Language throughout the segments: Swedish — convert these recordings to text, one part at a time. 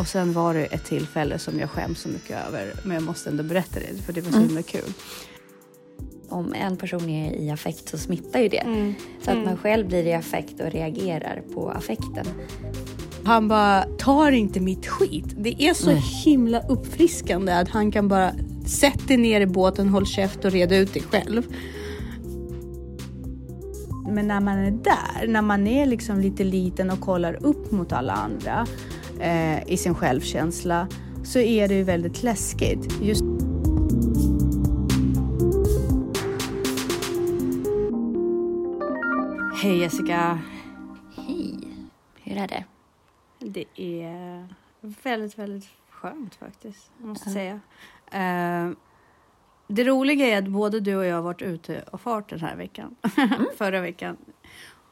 Och sen var det ett tillfälle som jag skäms så mycket över, men jag måste ändå berätta det för det var så himla kul. Om en person är i affekt så smittar ju det. Mm. Så att man själv blir i affekt och reagerar på affekten. Han bara, tar inte mitt skit. Det är så himla uppfriskande att han kan bara sätta dig ner i båten, håll käft och reda ut dig själv. Men när man är där, när man är liksom lite liten och kollar upp mot alla andra eh, i sin självkänsla så är det ju väldigt läskigt. Just Hej Jessica! Hej, hur är det? Det är väldigt, väldigt skönt faktiskt, måste jag säga. Eh, det roliga är att både du och jag har varit ute och fart den här veckan, förra veckan.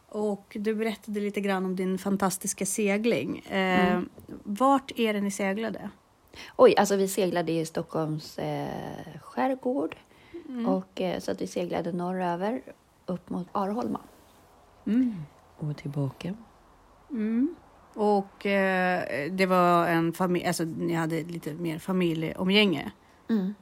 Och du berättade lite grann om din fantastiska segling. Eh, Vart är det ni seglade? Oj, alltså vi seglade i Stockholms eh, skärgård. Och, eh, så att vi seglade norröver upp mot Arholma. Och tillbaka. Mm. Och eh, det var en familj, alltså ni hade lite mer familjeomgänge. Mm.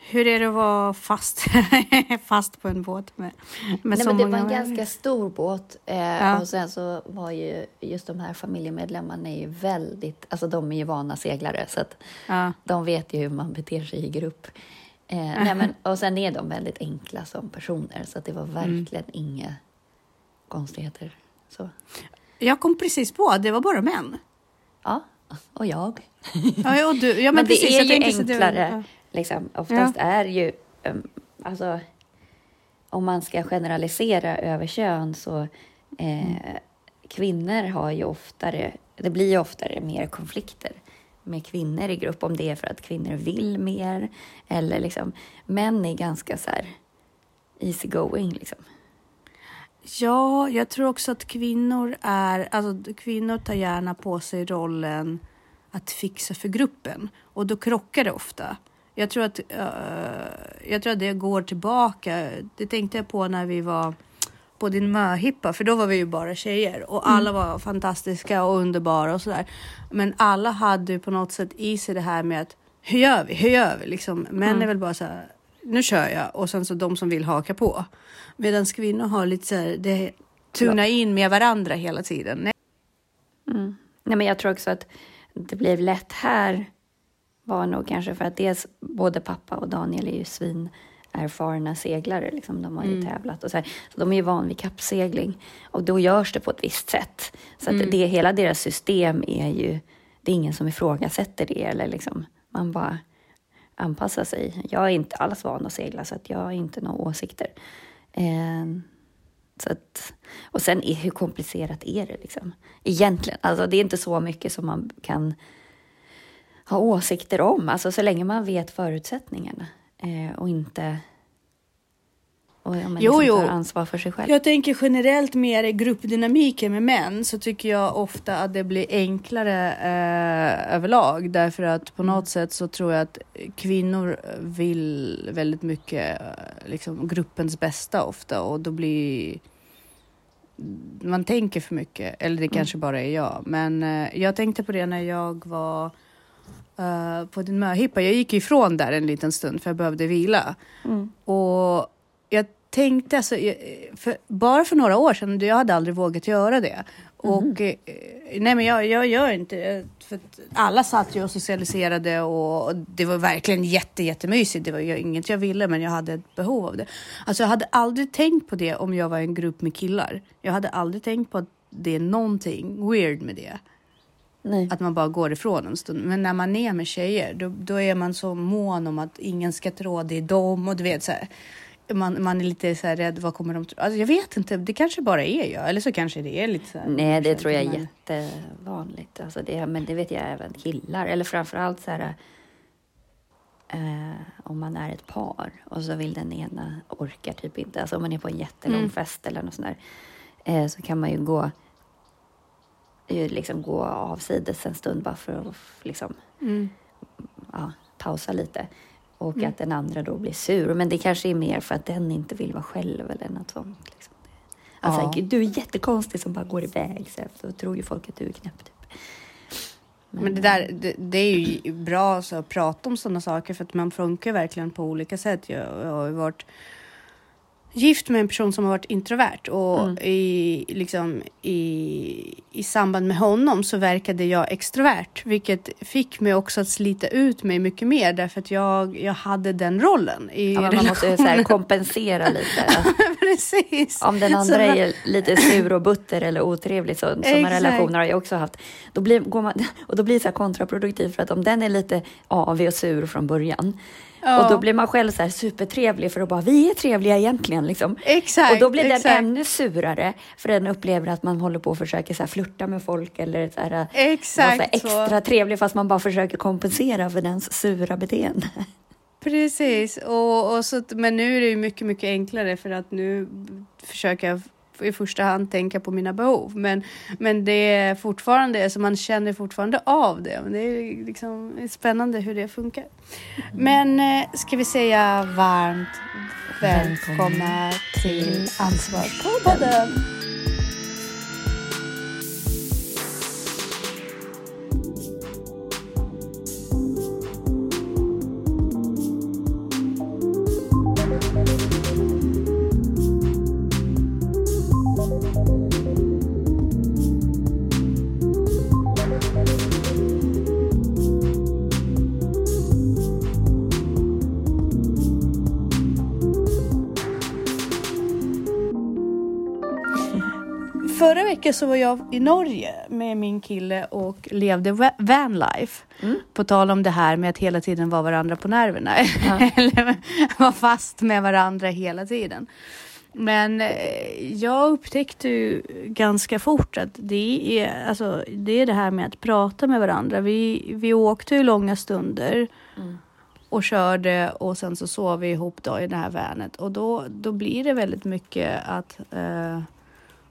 Hur är det att vara fast, fast på en båt med, med Nej, så men det många var en ganska stor båt. Eh, Ja. Och sen så var ju just de här familjemedlemmarna är ju väldigt, alltså de är ju vana seglare så att Ja. de vet ju hur man beter sig i grupp. Eh, nej, men, och sen är de väldigt enkla som personer så att det var verkligen inga konstigheter. Så, Jag kom precis på att det var bara män. ja, och jag. Ja, och du, ja, men, men precis, det är ju enklare. ja. Liksom. Oftast är ju, um, alltså, om man ska generalisera över kön så eh, kvinnor har ju oftare, det blir ju oftare mer konflikter med kvinnor i grupp om det är för att kvinnor vill mer eller liksom män är ganska så här easy going liksom. Ja, jag tror också att kvinnor är, alltså kvinnor tar gärna på sig rollen att fixa för gruppen och då krockar det ofta. Jag tror att, eh, jag tror att det går tillbaka. Det tänkte jag på när vi var på din möhippa, för då var vi ju bara tjejer och alla var fantastiska och underbara och sådär. Men alla hade ju på något sätt i sig det här med att hur gör vi? Hur gör vi? Liksom, män är väl bara så här, nu kör jag och sen så de som vill haka på. Medan kvinnor har lite så här, det tuna in med varandra hela tiden. Nej. Nej, men jag tror också att det blev lätt här var nog kanske för att dels både pappa och Daniel är ju svin erfarna seglare. Liksom. De har ju tävlat och så, här. så de är ju van vid kappsegling och då görs det på ett visst sätt. Så att det, hela deras system är ju, det är ingen som ifrågasätter det eller liksom, man bara anpassar sig. Jag är inte alls van att segla så att jag har inte några åsikter. Eh, så att, och sen hur komplicerat är det liksom? Egentligen, alltså det är inte så mycket som man kan ha åsikter om. Alltså så länge man vet förutsättningarna eh, och inte och ja, men Jo, liksom jo. ansvar för sig själv. Jag tänker generellt mer i gruppdynamiken med män så tycker jag ofta att det blir enklare eh, överlag därför att på något sätt så tror jag att kvinnor vill väldigt mycket eh, liksom gruppens bästa ofta och då blir man tänker för mycket eller det kanske bara är jag men eh, jag tänkte på det när jag var eh, på din möhippa. Jag gick ifrån där en liten stund för jag behövde vila. Mm. Och jag tänkte alltså, för, bara för några år sedan, jag hade aldrig vågat göra det. Och eh, nej men jag, jag gör inte. För alla satt ju och socialiserade och, det var verkligen jätte, jättemysigt. Det var inget jag ville men jag hade ett behov av det. Alltså jag hade aldrig tänkt på det om jag var i en grupp med killar. Jag hade aldrig tänkt på att det är någonting weird med det. Nej. Att man bara går ifrån en stund. Men när man är med tjejer, då, då är man så mån om att ingen ska tro det är dem och du vet så här. Man, man är lite så här rädd, vad kommer de tro? Alltså, jag vet inte, det kanske bara är jag. Eller så kanske det är lite så här. Nej, det tror jag är Men- jättevanligt. Alltså det, men det vet jag även killar. Eller framförallt så här, eh, om man är ett par och så vill den ena orkar typ inte. Alltså om man är på en jättelång Mm. fest eller något sånt där. Eh, så kan man ju gå, ju liksom gå avsides en stund bara för att liksom, Mm. ja, pausa lite. Och att den andra då blir sur. Men det kanske är mer för att den inte vill vara själv eller något sånt. Liksom. Alltså, Ja. "Gud, du är jättekonstig som bara går iväg. Så då tror ju folk att du är knäpp. Typ. Men det, där, det, det är ju bra så att prata om sådana saker för att man funkar verkligen på olika sätt. Jag, jag har ju varit gift med en person som har varit introvert och Mm. i, liksom, i, i samband med honom så verkade jag extrovert, vilket fick mig också att slita ut mig mycket mer därför att jag, jag hade den rollen i Ja, man måste så här kompensera lite. Precis. Om den Så andra man- är lite sur och butter eller otrevlig, så, sådana relationer har jag också haft. Då blir, går man, och då blir det så kontraproduktivt för att om den är lite avig och sur från början Ja. och då blir man själv så här supertrevlig för att bara, vi är trevliga egentligen. Liksom. Exakt, och då blir den exakt. ännu surare för den upplever att man håller på och försöker så här flirta med folk eller så här, vara så här Exakt extra trevlig fast man bara försöker kompensera för dens sura beteende. Precis, och, och så, men nu är det ju mycket, mycket enklare för att nu försöker jag i första hand tänka på mina behov. Men, men det är fortfarande, alltså man känner fortfarande av det. Men det är liksom spännande hur det funkar. Men eh, ska vi säga varmt välkomna till Ansvarspodden. Förra veckan så var jag i Norge med min kille och levde va- vanlife. På tal om det här med att hela tiden vara varandra på nerverna. Eller vara fast med varandra hela tiden. Men eh, jag upptäckte ju ganska fort att det är, alltså, det är det här med att prata med varandra. Vi, vi åkte ju långa stunder och körde och sen så sov vi ihop då i det här vanet. Och då, då blir det väldigt mycket att eh,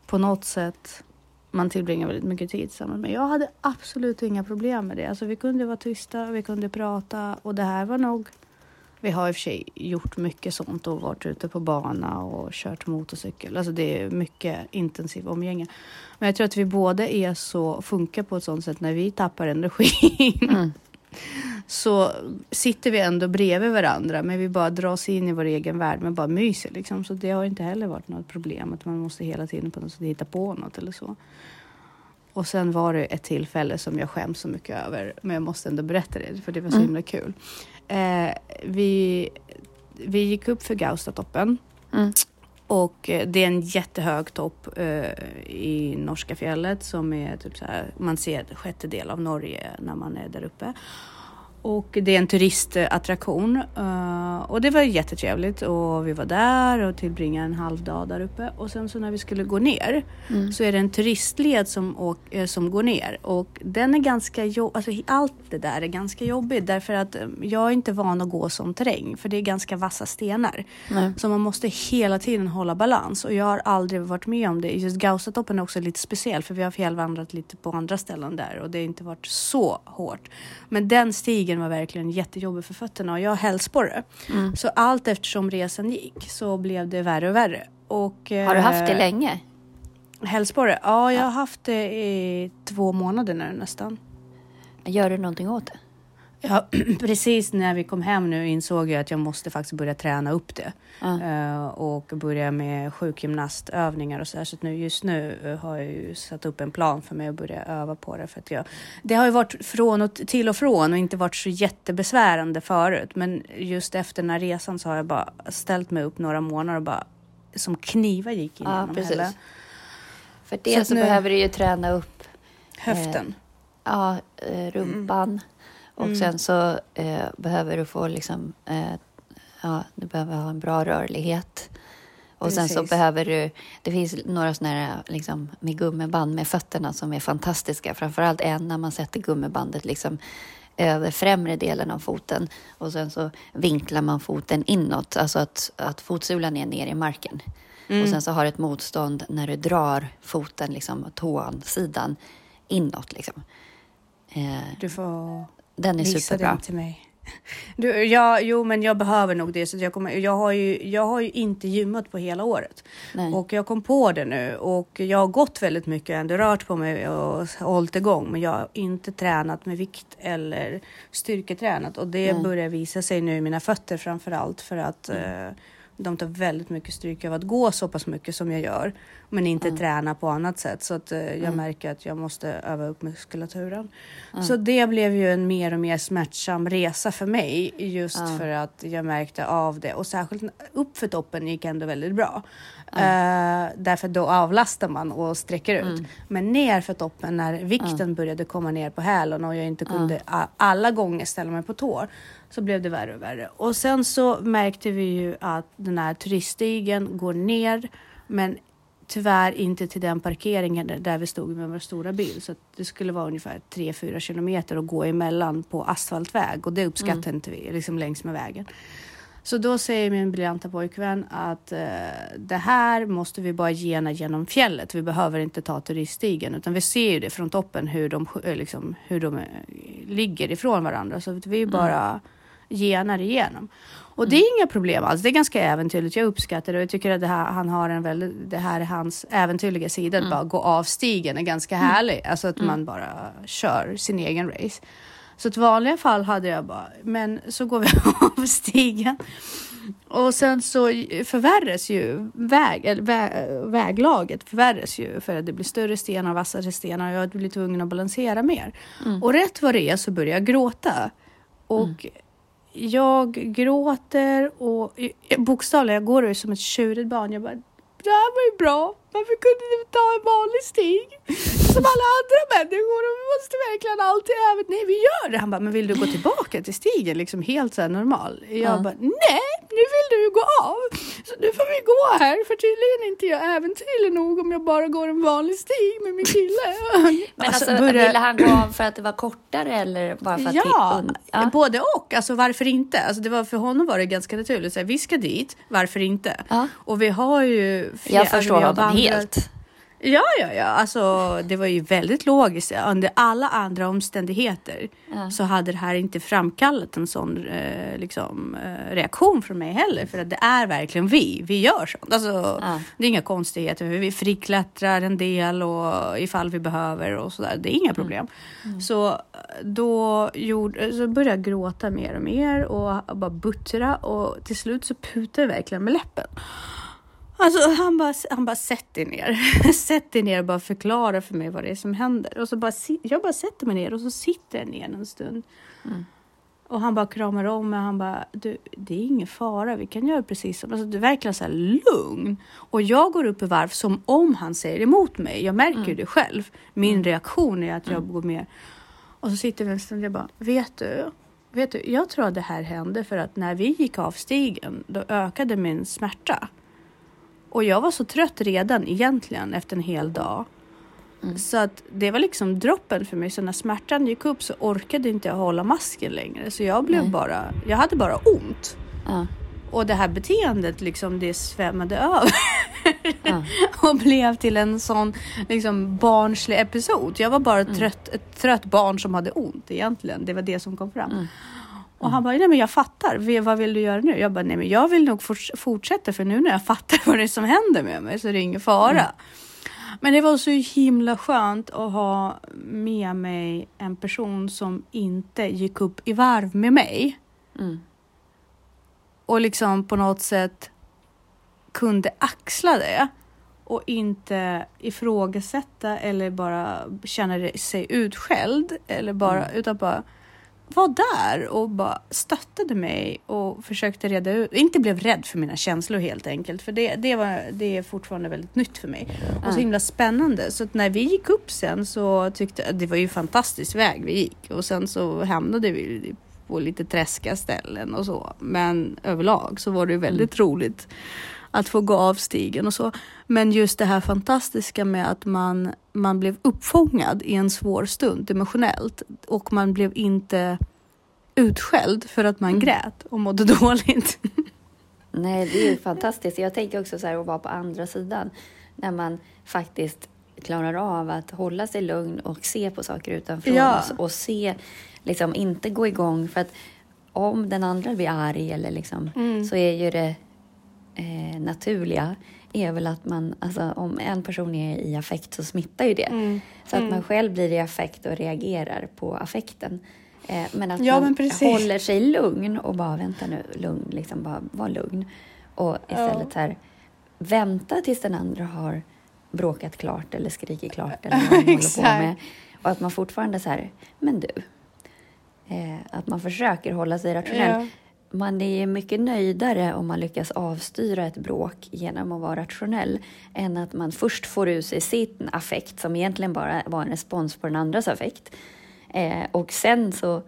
på något sätt man tillbringar väldigt mycket tid tillsammans. Men jag hade absolut inga problem med det. Alltså vi kunde vara tysta, vi kunde prata och det här var nog vi har i och för sig gjort mycket sånt och varit ute på bana och kört motorcykel. Alltså det är mycket intensiv umgänge. Men jag tror att vi båda är så, funkar på ett sånt sätt när vi tappar energin. Mm. Så sitter vi ändå bredvid varandra men vi bara dras in i vår egen värld men bara myser liksom. Så det har inte heller varit något problem att man måste hela tiden på något sätt hitta på något eller så. Och sen var det ett tillfälle som jag skäms så mycket över, men jag måste ändå berätta det för det var så Mm. himla kul. Eh, vi, vi gick upp för Gaustatoppen Mm och eh, det är en jättehög topp eh, i norska fjället som är typ så här, man ser en sjättedel av Norge när man är där uppe. Och det är en turistattraktion eh, och det var jättetrevligt och vi var där och tillbringade en halv dag där uppe och sen så när vi skulle gå ner Mm. så är det en turistled som, åk, eh, som går ner och den är ganska jobbig, alltså allt det där är ganska jobbigt därför att eh, jag är inte van att gå som terräng för det är ganska vassa stenar. Nej. Så man måste hela tiden hålla balans och jag har aldrig varit med om det. Just Gaustatoppen är också lite speciell för vi har fjällvandrat lite på andra ställen där och det har inte varit så hårt. Men den stigen var verkligen jättejobbig för fötterna och jag har hälsporre. Mm. Så allt eftersom resan gick så blev det värre och värre. Och, Har du haft det eh, länge? Hälsporre? Ja, jag har haft det i två månader nu nästan. Gör du någonting åt det? Ja, precis när vi kom hem nu insåg jag att jag måste faktiskt börja träna upp det. Ja. Eh, och börja med sjukgymnastövningar och så här. Så nu, just nu eh, har jag ju satt upp en plan för mig att börja öva på det. För att jag, det har ju varit från och till och från och inte varit så jättebesvärande förut. Men just efter den här resan så har jag bara ställt mig upp några månader och bara som knivar gick Ja, igenom precis. hela För Så det att så nu- behöver du ju träna upp höften. ja, eh, rumpan och Mm. sen så eh, behöver du få liksom, eh, ja, du behöver ha en bra rörlighet. Och sen så Precis. behöver du, det finns några sådana här liksom med gummiband med fötterna som är fantastiska. Framförallt en när man sätter gummibandet liksom över främre delen av foten och sen så vinklar man foten inåt, alltså att, att fotsulan är ner i marken. Mm. Och sen så har ett motstånd när du drar foten, liksom tån, sidan inåt. Liksom. Eh, Du får den är visa superbra. den till mig. Du, ja, jo, men jag behöver nog det. Så jag, kommer, jag, har ju, jag har ju inte gymmat på hela året. Nej. Och jag kom på det nu och jag har gått väldigt mycket, ändå rört på mig och hållit igång. Men jag har inte tränat med vikt eller styrketränat och det Nej. börjar visa sig nu i mina fötter framför allt för att eh, de tar väldigt mycket stryk av att gå så pass mycket som jag gör, men inte träna på annat sätt. Så att eh, jag märker att jag måste öva upp muskulaturen. Så det blev ju en mer och mer smärtsam resa för mig just Ja. för att jag märkte av det och särskilt upp för toppen gick ändå väldigt bra. Eh, därför då avlastar man och sträcker ut. Men ner för toppen när vikten började komma ner på hälen och jag inte kunde alla gånger ställa mig på tår så blev det värre och värre. Och sen så märkte vi ju att den här turiststigen går ner men tyvärr inte till den parkeringen där- vi stod med vår stora bil. Så det skulle vara ungefär 3-4 kilometer att gå emellan på asfaltväg och det uppskattar inte vi liksom längs med vägen. Så då säger min briljanta pojkvän att eh, det här måste vi bara gena genom fjället. Vi behöver inte ta turiststigen utan vi ser ju det från toppen hur de, eh, liksom, hur de eh, ligger ifrån varandra. Så vi bara genar igenom. Och det är inga problem alls. Det är ganska äventyrligt. Jag uppskattar det och jag tycker att här, han har en väldigt, det här är hans äventyrliga sida. Att bara gå av stigen är ganska härlig. Alltså att man bara kör sin egen race. Så ett vanliga fall hade jag bara, men så går vi av stigen. Och sen så förvärras ju väg, eller vä, väglaget förvärras ju för att det blir större stenar, vassare stenar och jag blir tvungen att balansera mer. Och rätt vad det är så börjar jag gråta. Och jag gråter och bokstavligen, jag går som ett tjurigt barn. Jag bara, det här var ju bra. Varför kunde du ta en vanlig stig? Som alla andra människor. Och vi måste verkligen alltid även... Nej, vi gör det. Han bara, men vill du gå tillbaka till stigen? Liksom helt så här normal. Jag Ja. bara, nej, nu vill du gå av. Så nu får vi gå här. För tydligen är inte jag äventyrlig nog om jag bara går en vanlig stig med min kille. Men alltså, börjar- ville han gå av för att det var kortare eller bara för att Ja, und- ja. både och. Alltså varför inte? Alltså, det var, för honom var det ganska naturligt. Så här, vi ska dit, varför inte? Ja. Och vi har ju... fler- Jag alltså, förstår vi har honom helt. Ja, ja, ja. Alltså, det var ju väldigt logiskt. Under alla andra omständigheter Ja. så hade det här inte framkallat en sån eh, liksom, eh, reaktion från mig heller. För att det är verkligen vi. Vi gör sånt. Alltså, Ja. Det är inga konstigheter. Vi friklättrar en del och ifall vi behöver och sådär. Det är inga problem. Så eh, då gjorde, så började jag gråta mer och mer och bara buttra och till slut så putade jag verkligen med läppen. Alltså han bara, han bara sätt dig ner. sätt dig ner och bara förklara för mig vad det är som händer. Och så bara, jag bara sätter mig ner och så sitter jag ner en stund. Och han bara kramar om mig. Han bara, du, det är ingen fara. Vi kan göra precis som... Alltså, du är verkligen så här lugn. Och jag går upp i varv som om han säger emot mig. Jag märker ju det själv. Min reaktion är att jag går med. Och så sitter vi en stund och jag bara, vet du? Vet du, jag tror att det här hände för att när vi gick av stigen, då ökade min smärta. Och jag var så trött redan egentligen efter en hel dag. Så att det var liksom droppen för mig. Så när smärtan gick upp så orkade inte jag hålla masken längre. Så jag blev Nej. bara, jag hade bara ont. Ja. Och det här beteendet liksom det svämmade över. Ja. och blev till en sån liksom barnslig episod. Jag var bara Mm. trött, ett trött barn som hade ont egentligen. Det var det som kom fram. Mm. Och han bara, nej men jag fattar. Vad vill du göra nu? Jag bara, nej men jag vill nog forts- fortsätta för nu när jag fattar vad det är som händer med mig så är det ingen fara. Mm. Men det var så himla skönt att ha med mig en person som inte gick upp i varv med mig Mm. och liksom på något sätt kunde axla det och inte ifrågasätta eller bara känna sig utskälld eller bara, utan bara var där och bara stöttade mig och försökte reda ut, inte blev rädd för mina känslor helt enkelt, för det, det, var, det är fortfarande väldigt nytt för mig. Och så himla spännande. Så att när vi gick upp sen så tyckte jag, det var ju fantastisk väg vi gick. Och sen så hamnade vi på lite träska ställen och så. Men överlag så var det väldigt roligt att få gå av stigen och så. Men just det här fantastiska med att man, man blev uppfångad i en svår stund emotionellt och man blev inte utskälld för att man grät och mådde dåligt. Nej, det är ju fantastiskt. Jag tänker också så här att vara på andra sidan. När man faktiskt klarar av att hålla sig lugn och se på saker utanför Ja. oss och se, liksom inte gå igång. För att om den andra blir arg eller liksom, Mm. så är ju det eh, naturliga är väl att man, alltså om en person är i affekt så smittar ju det. Mm. Så att man själv blir i affekt och reagerar på affekten. Eh, men att Ja, man men håller sig lugn och bara vänta nu, lugn, liksom bara var lugn. Och istället så här, vänta tills den andra har bråkat klart eller skrikit klart eller vad man håller på med. Och att man fortfarande så här, men du. Eh, att man försöker hålla sig rationell. Ja. Man är mycket nöjdare om man lyckas avstyra ett bråk genom att vara rationell än att man först får ur sig sin affekt som egentligen bara var en respons på den andras affekt. Eh, och sen så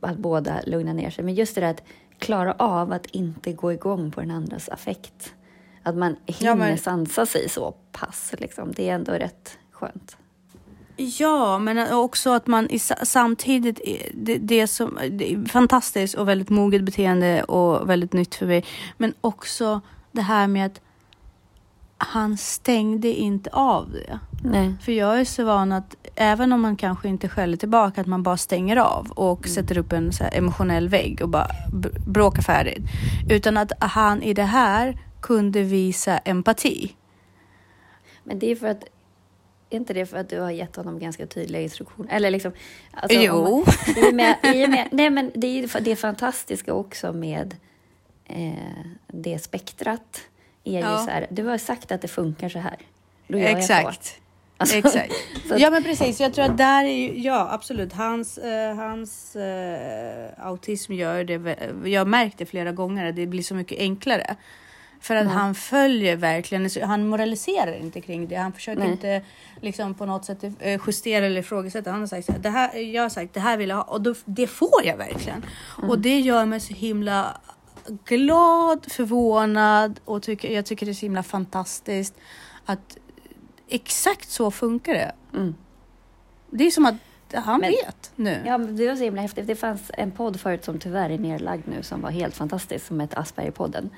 att båda lugnar ner sig. Men just det där att klara av att inte gå igång på den andras affekt. Att man hinner Ja, men- sansa sig så pass. Liksom. Det är ändå rätt skönt. Ja, men också att man i, sa- samtidigt, det, det, som, det är fantastiskt och väldigt moget beteende och väldigt nytt för mig. Men också det här med att han stängde inte av det. Nej. För jag är så van att även om man kanske inte skäller tillbaka, att man bara stänger av och sätter upp en emotionell vägg och bara bråkar färdigt. Utan att han i det här kunde visa empati. Men det är för att är inte det för att du har gett honom ganska tydliga instruktioner? Eller liksom, alltså, Jo. om man- I och med, i och med, nej, men det är ju det fantastiska också med eh, det spektrat. Är ju Ja. så här, du har sagt att det funkar så här. Då gör jag så. Exakt. Alltså, Exakt. så att- Ja men precis, jag tror att där är ju, ja absolut, hans, eh, hans eh, autism gör det, jag har märkt det flera gånger, att det blir så mycket enklare. För att han följer verkligen, han moraliserar inte kring det, han försöker Nej. inte liksom på något sätt eh, justera eller ifrågasätta. Han har sagt så här, det här, jag har sagt det här vill jag ha och då, det får jag verkligen. Och det gör mig så himla glad, förvånad och tycker, jag tycker det är så himla fantastiskt att exakt så funkar det. Mm. Det är som att han Men- vet nu. Ja, det var så himla häftigt. Det fanns en podd förut som tyvärr är nedlagd nu som var helt fantastisk som hette Aspergerpodden.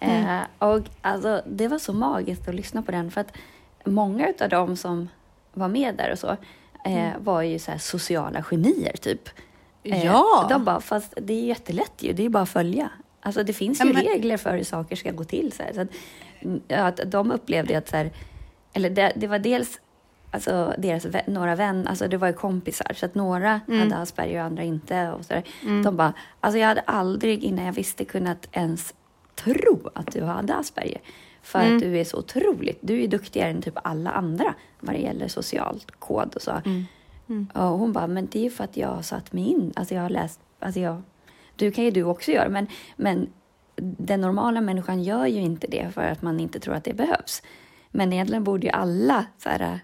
Eh, och alltså, det var så magiskt att lyssna på den för att många av dem som var med där och så eh, var ju så sociala genier typ. Eh, Ja. De bara, fast det är jättelätt ju, det är bara att följa. Alltså det finns Ja, ju men- regler för hur saker ska gå till. Så, här. så att, mm, att de upplevde att så här, eller det, det var dels alltså deras vä- några vänner, alltså det var ju kompisar, så att några Mm. hade Asperger och andra inte. Och så där. De bara, alltså jag hade aldrig innan jag visste kunnat ens tro att du hade Asperger. För Mm. att du är så otroligt, du är duktigare än typ alla andra vad det gäller socialt kod och så. Mm. Och hon bara, men det är ju för att jag har satt mig in, alltså jag har läst, alltså jag, du kan ju du också göra, men, men den normala människan gör ju inte det för att man inte tror att det behövs. Men egentligen borde ju alla så här, äh,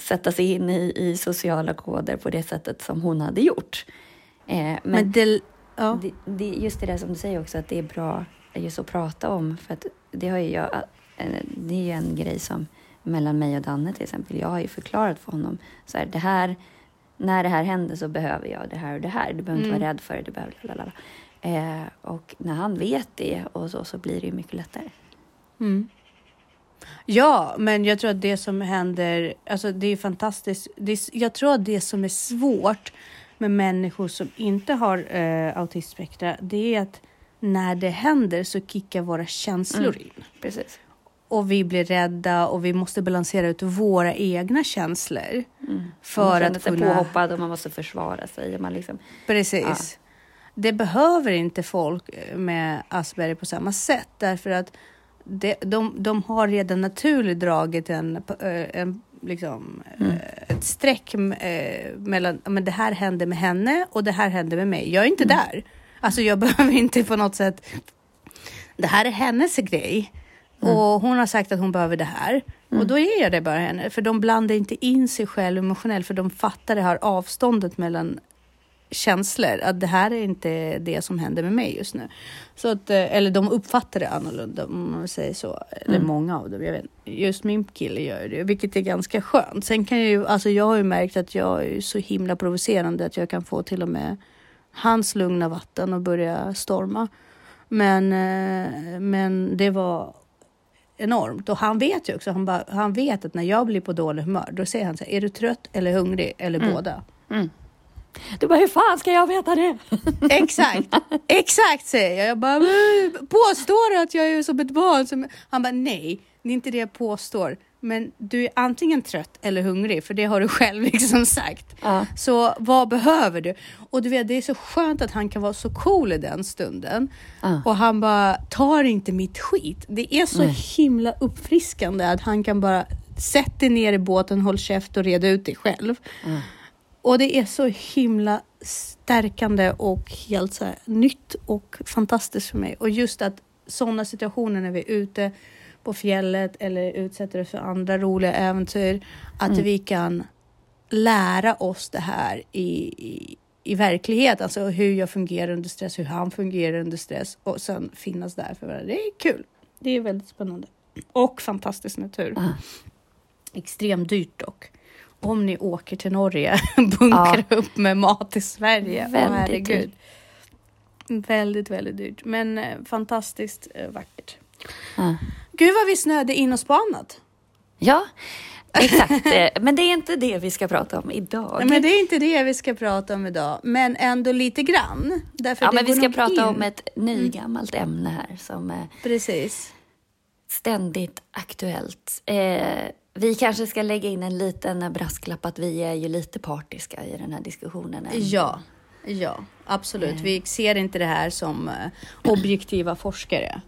sätta sig in i, i sociala koder på det sättet som hon hade gjort. Eh, men Men det, ja. det, det, just det där som du säger också, att det är bra just att prata om. För att det, har jag, det är ju en grej som mellan mig och Danne till exempel. Jag har ju förklarat för honom så här, det här, när det här händer så behöver jag det här och det här. Du behöver inte vara rädd för det, du behöver lalala. Eh, och när han vet det och så, så blir det ju mycket lättare. Mm. Ja, men jag tror att det som händer, alltså det är fantastiskt. Det är, jag tror att det som är svårt med människor som inte har eh, autismspektra, det är att när det händer så kickar våra känslor in. Precis. Och vi blir rädda och vi måste balansera ut våra egna känslor. man För att kunna... påhoppad och man måste försvara sig. Och man liksom, Precis. Det behöver inte folk med Asperger på samma sätt därför att de, de, de har redan naturligt dragit en, eh, en liksom, eh, ett streck eh, mellan men det här hände med henne och det här hände med mig. Jag är inte där. Alltså jag behöver inte på något sätt. Det här är hennes grej och hon har sagt att hon behöver det här och då ger jag det bara henne för de blandar inte in sig själv emotionellt för de fattar det här avståndet mellan känslor. Att det här är inte det som händer med mig just nu. Så att, eh, eller de uppfattar det annorlunda om man säger så. Eller många av dem. Jag vet, just min kille gör det, vilket är ganska skönt. Sen kan jag ju, alltså jag har ju märkt att jag är så himla provocerande att jag kan få till och med hans lugna vatten och börja storma. Men, eh, men det var enormt. Och han vet ju också, han, bara, han vet att när jag blir på dålig humör, då säger han så här, är du trött eller hungrig eller båda? mm. Du bara, hur fan ska jag veta det? Exakt, exakt säger jag. Jag bara, "Men, påstår du att jag är som ett barn? Som... Han bara, nej, det är inte det jag påstår. Men du är antingen trött eller hungrig, för det har du själv liksom sagt. Ja. Så vad behöver du? Och du vet, det är så skönt att han kan vara så cool i den stunden. Ja. Och han bara, tar inte mitt skit. Det är så Nej. himla uppfriskande att han kan bara, sätt dig ner i båten, håll käft och reda ut dig själv. Ja. Och det är så himla stärkande och helt så här, nytt och fantastiskt för mig. Och just att sådana situationer när vi är ute på fjället eller utsätter oss för andra roliga äventyr, att Mm. vi kan lära oss det här i, i, i verklighet. Alltså hur jag fungerar under stress, hur han fungerar under stress och sen finnas där för varandra. Det är kul. Det är väldigt spännande. Och fantastisk natur. Ja. Extremt dyrt dock. Om ni åker till Norge, bunkra upp med mat i Sverige. Väldigt herregud. Väldigt, väldigt dyrt. Men eh, fantastiskt eh, vackert. Ja. Gud vad vi snöade in oss på annat. Ja, exakt. Eh, Men det är inte det vi ska prata om idag. Nej, men det är inte det vi ska prata om idag, men ändå lite grann. Därför ja, men vi ska prata in. om ett nygammalt ämne här som Precis. ständigt aktuellt. Eh, vi kanske ska lägga in en liten brasklapp att vi är ju lite partiska i den här diskussionen. Ja, ja, absolut. Vi ser inte det här som eh, objektiva forskare.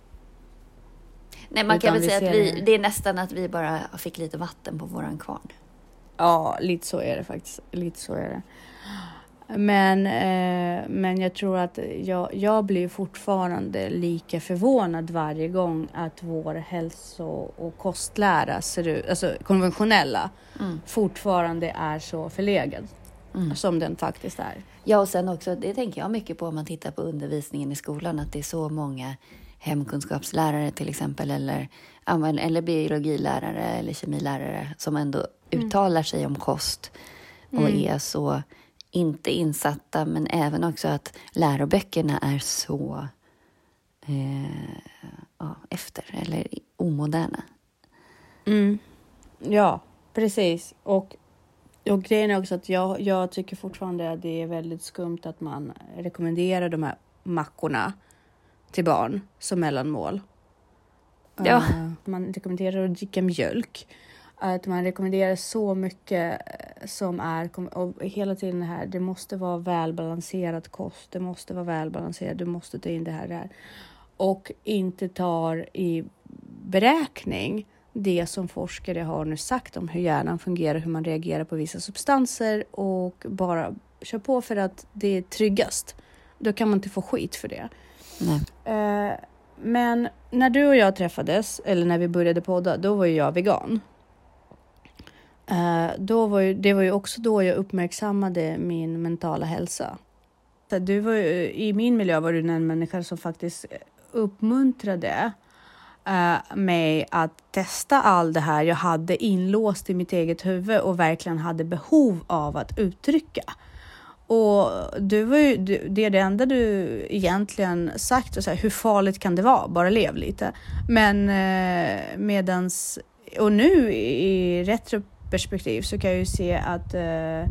Nej, man kan väl säga att vi, det- det är nästan att vi bara fick lite vatten på våran kvarn. Ja, lite så är det faktiskt. Lite så är det. Men, eh, men jag tror att jag, jag blir fortfarande lika förvånad varje gång att vår hälso och kostlära ser ut, alltså konventionella, Mm. fortfarande är så förlegad Mm. som den faktiskt är. Ja, och sen också, det tänker jag mycket på om man tittar på undervisningen i skolan, att det är så många hemkunskapslärare till exempel, eller, eller biologilärare eller kemilärare som ändå uttalar sig om kost och Mm. är så, inte insatta, men även också att läroböckerna är så eh, ja, efter eller omoderna. Mm. Ja, precis. Och, och grejen är också att jag, jag tycker fortfarande att det är väldigt skumt att man rekommenderar de här mackorna till barn som mellanmål. Ja. Eh, man rekommenderar att dricka mjölk. Att man rekommenderar så mycket eh, som är, och hela tiden det här, det måste vara välbalanserad kost, det måste vara välbalanserat, du måste ta in det här, det här. Och inte tar i beräkning det som forskare har nu sagt om hur hjärnan fungerar, hur man reagerar på vissa substanser och bara kör på för att det är tryggast. Då kan man inte få skit för det. Nej. Eh, men när du och jag träffades, eller när vi började podda, då var ju jag vegan. Eh, då var ju, det var ju också då jag uppmärksammade min mentala hälsa. Du var ju, I min miljö var du en människa som faktiskt uppmuntrade uh, mig att testa allt det här jag hade inlåst i mitt eget huvud och verkligen hade behov av att uttrycka. Och du var ju, du, det är det enda du egentligen sagt, och så här, hur farligt kan det vara? Bara lev lite. Men eh, medans, och nu i retroperspektiv så kan jag ju se att eh,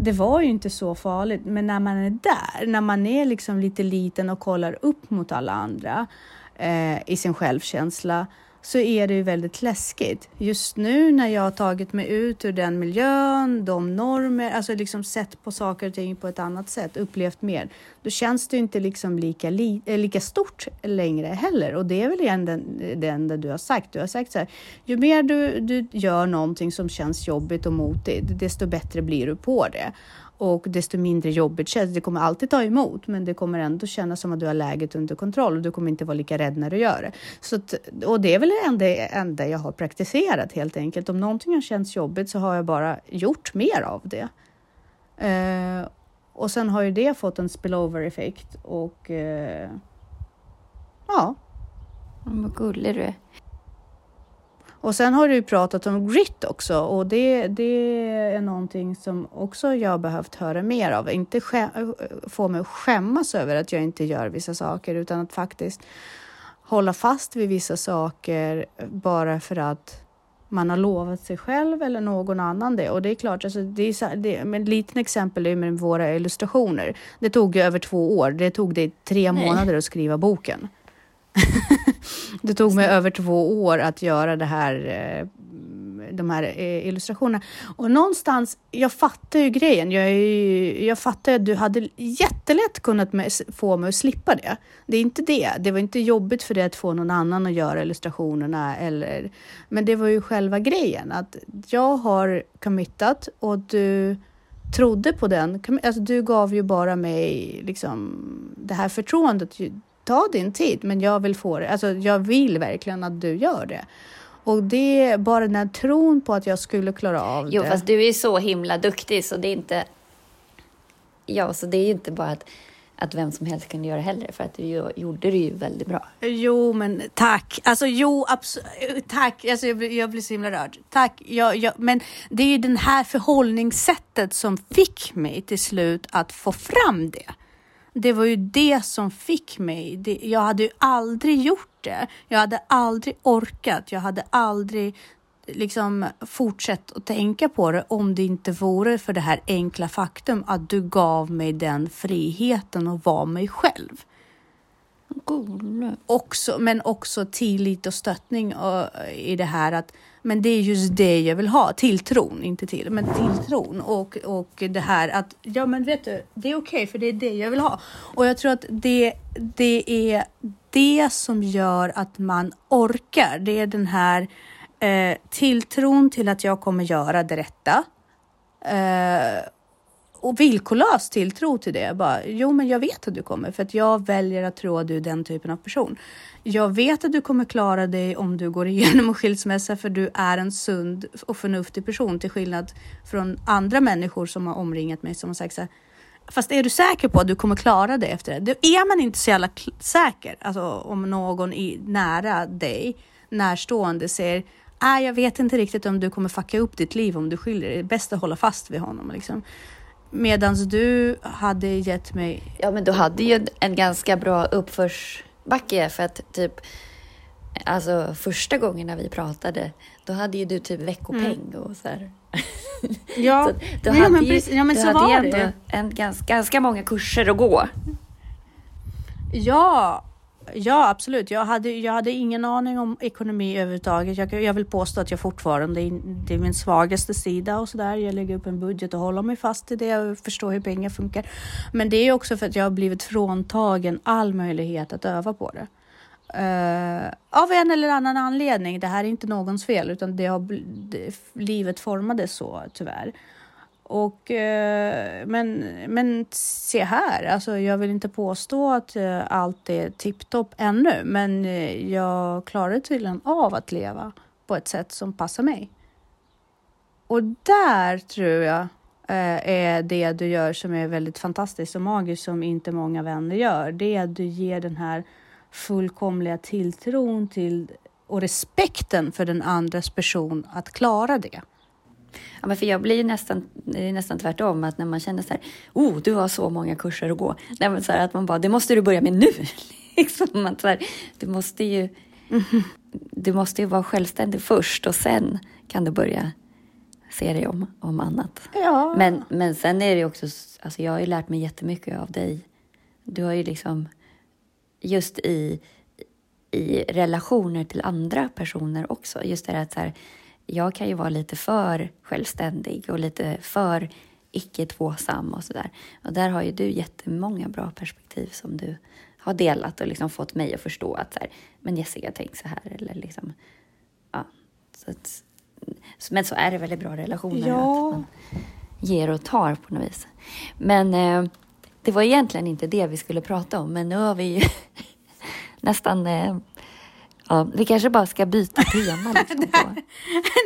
det var ju inte så farligt, men när man är där, när man är liksom lite liten och kollar upp mot alla andra eh, i sin självkänsla, så är det ju väldigt läskigt. Just nu när jag har tagit mig ut ur den miljön, de normer, alltså liksom sett på saker och ting på ett annat sätt, upplevt mer, då känns det inte liksom lika, li, eh, lika stort längre heller. Och det är väl igen den, det enda du har sagt. Du har sagt så här, ju mer du, du gör någonting som känns jobbigt och motigt, desto bättre blir du på det. Och desto mindre jobbigt känns det. kommer alltid ta emot, men det kommer ändå kännas som att du har läget under kontroll och du kommer inte vara lika rädd när du gör det. Så att, och det är väl det enda, enda jag har praktiserat helt enkelt. Om någonting har känts jobbigt så har jag bara gjort mer av det. Eh, och sen har ju det fått en spillover-effekt och eh, ja, Vad gullig du är. Och sen har du ju pratat om grit också och det, det är någonting som också jag behövt höra mer av. Inte skä- få mig att skämmas över att jag inte gör vissa saker utan att faktiskt hålla fast vid vissa saker bara för att man har lovat sig själv eller någon annan det. Och det är klart, alltså, det är det, men ett litet exempel är med våra illustrationer. Det tog över två år. Det tog det tre Nej. månader att skriva boken. det tog mig över två år att göra det här, eh, de här eh, illustrationerna. Och någonstans, jag fattar ju grejen. Jag, jag fattar att du hade jättelätt kunnat få mig att slippa det. Det är inte det. Det var inte jobbigt för dig att få någon annan att göra illustrationerna. Eller, men det var ju själva grejen. Att jag har committat och du trodde på den. Alltså, du gav ju bara mig liksom, det här förtroendet. Ta din tid, men jag vill få det. Alltså, jag vill verkligen att du gör det. Och det är bara den här tron på att jag skulle klara av Jo, det. fast du är så himla duktig så det är inte... Ja, så det är ju inte bara att, att vem som helst kunde göra heller, för att du gjorde det ju väldigt bra. Jo, men tack. Alltså jo, absolut. Tack. Alltså, jag, blir, jag blir så himla rörd. Tack. Jag, jag, men det är ju den här förhållningssättet som fick mig till slut att få fram det. Det var ju det som fick mig. Det, jag hade ju aldrig gjort det. Jag hade aldrig orkat. Jag hade aldrig liksom fortsatt att tänka på det om det inte vore för det här enkla faktum att du gav mig den friheten att vara mig själv Cool. också, men också tillit och stöttning och, i det här att men det är just det jag vill ha, tilltron, inte till, men tilltron och, och det här att ja men vet du, det är okej för det är det jag vill ha. Och jag tror att det, det är det som gör att man orkar. Det är den här eh, tilltron till att jag kommer göra det rätta. Eh, och villkorlös tilltro till det. Bara, jo, men jag vet att du kommer för att jag väljer att tro att du är den typen av person. Jag vet att du kommer klara dig om du går igenom en skilsmässa för du är en sund och förnuftig person till skillnad från andra människor som har omringat mig som har sagt så här. Fast är du säker på att du kommer klara det efter det? Då är man inte så jävla säker. Alltså om någon i, nära dig, närstående, säger Nej, jag vet inte riktigt om du kommer fucka upp ditt liv om du skiljer dig. Det är bäst att hålla fast vid honom. Liksom. Medans du hade gett mig... Ja, men du hade ju en ganska bra uppförsbacke för att typ Alltså första gången när vi pratade, då hade ju du typ veckopeng och så här. Ja, Så du ja, hade men ju, precis, ja, men du så hade var ju det. En ganska, ganska många kurser att gå. Ja, ja absolut. Jag hade, jag hade ingen aning om ekonomi överhuvudtaget. Jag, jag vill påstå att jag fortfarande det är min svagaste sida och sådär. Jag lägger upp en budget och håller mig fast i det och förstår hur pengar funkar. Men det är också för att jag har blivit fråntagen all möjlighet att öva på det. Uh, av en eller annan anledning. Det här är inte någons fel utan det har, det, livet formades så tyvärr. Och, eh, men, men se här, alltså jag vill inte påstå att eh, allt är tipptopp ännu, men eh, jag klarar tydligen av att leva på ett sätt som passar mig. Och där tror jag eh, är det du gör som är väldigt fantastiskt och magiskt som inte många vänner gör. Det är att du ger den här fullkomliga tilltron till och respekten för den andras person att klara det. Ja, men för jag blir ju nästan, det är nästan tvärtom, att när man känner så här, oh, du har så många kurser att gå. Nej, men så här, att man bara, det måste du börja med nu. liksom, att så här, du måste ju, du måste ju vara självständig först och sen kan du börja se dig om, om annat. Ja. Men, men sen är det också, alltså jag har ju lärt mig jättemycket av dig. Du har ju liksom, just i, i relationer till andra personer också, just det här att så här, jag kan ju vara lite för självständig och lite för icke tvåsam och sådär. Och där har ju du jättemånga bra perspektiv som du har delat och liksom fått mig att förstå att så här, men Jessica, tänk så här eller liksom, ja. Så att, men så är det väl i bra relationer Ja. att man ger och tar på något vis. Men eh, det var egentligen inte det vi skulle prata om, men nu har vi ju nästan eh, Ja, vi kanske bara ska byta tema. Liksom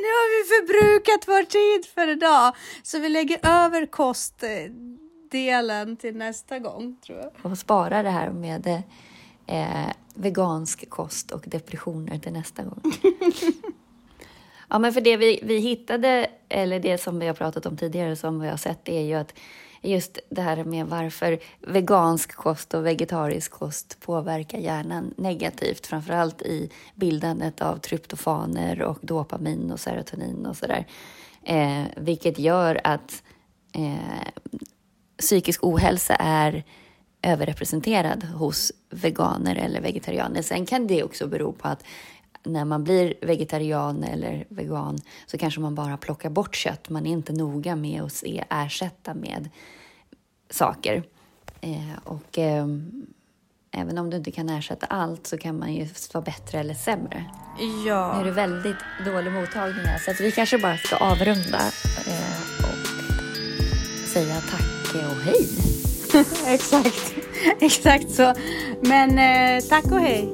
nu har vi förbrukat vår tid för idag, så vi lägger över kostdelen till nästa gång, tror jag. och spara det här med eh, vegansk kost och depressioner till nästa gång. ja, men för det vi, vi hittade, eller det som vi har pratat om tidigare som vi har sett, det är ju att just det här med varför vegansk kost och vegetarisk kost påverkar hjärnan negativt, framförallt i bildandet av tryptofaner och dopamin och serotonin och sådär. Eh, vilket gör att eh, psykisk ohälsa är överrepresenterad hos veganer eller vegetarianer. Sen kan det också bero på att när man blir vegetarian eller vegan så kanske man bara plockar bort kött. Man är inte noga med att se ersätta med saker. Eh, och eh, även om du inte kan ersätta allt så kan man ju vara bättre eller sämre. Ja. Nu är det väldigt dålig mottagning här så att vi kanske bara ska avrunda eh, och säga tack och hej. Exakt. Exakt så. Men eh, tack och hej.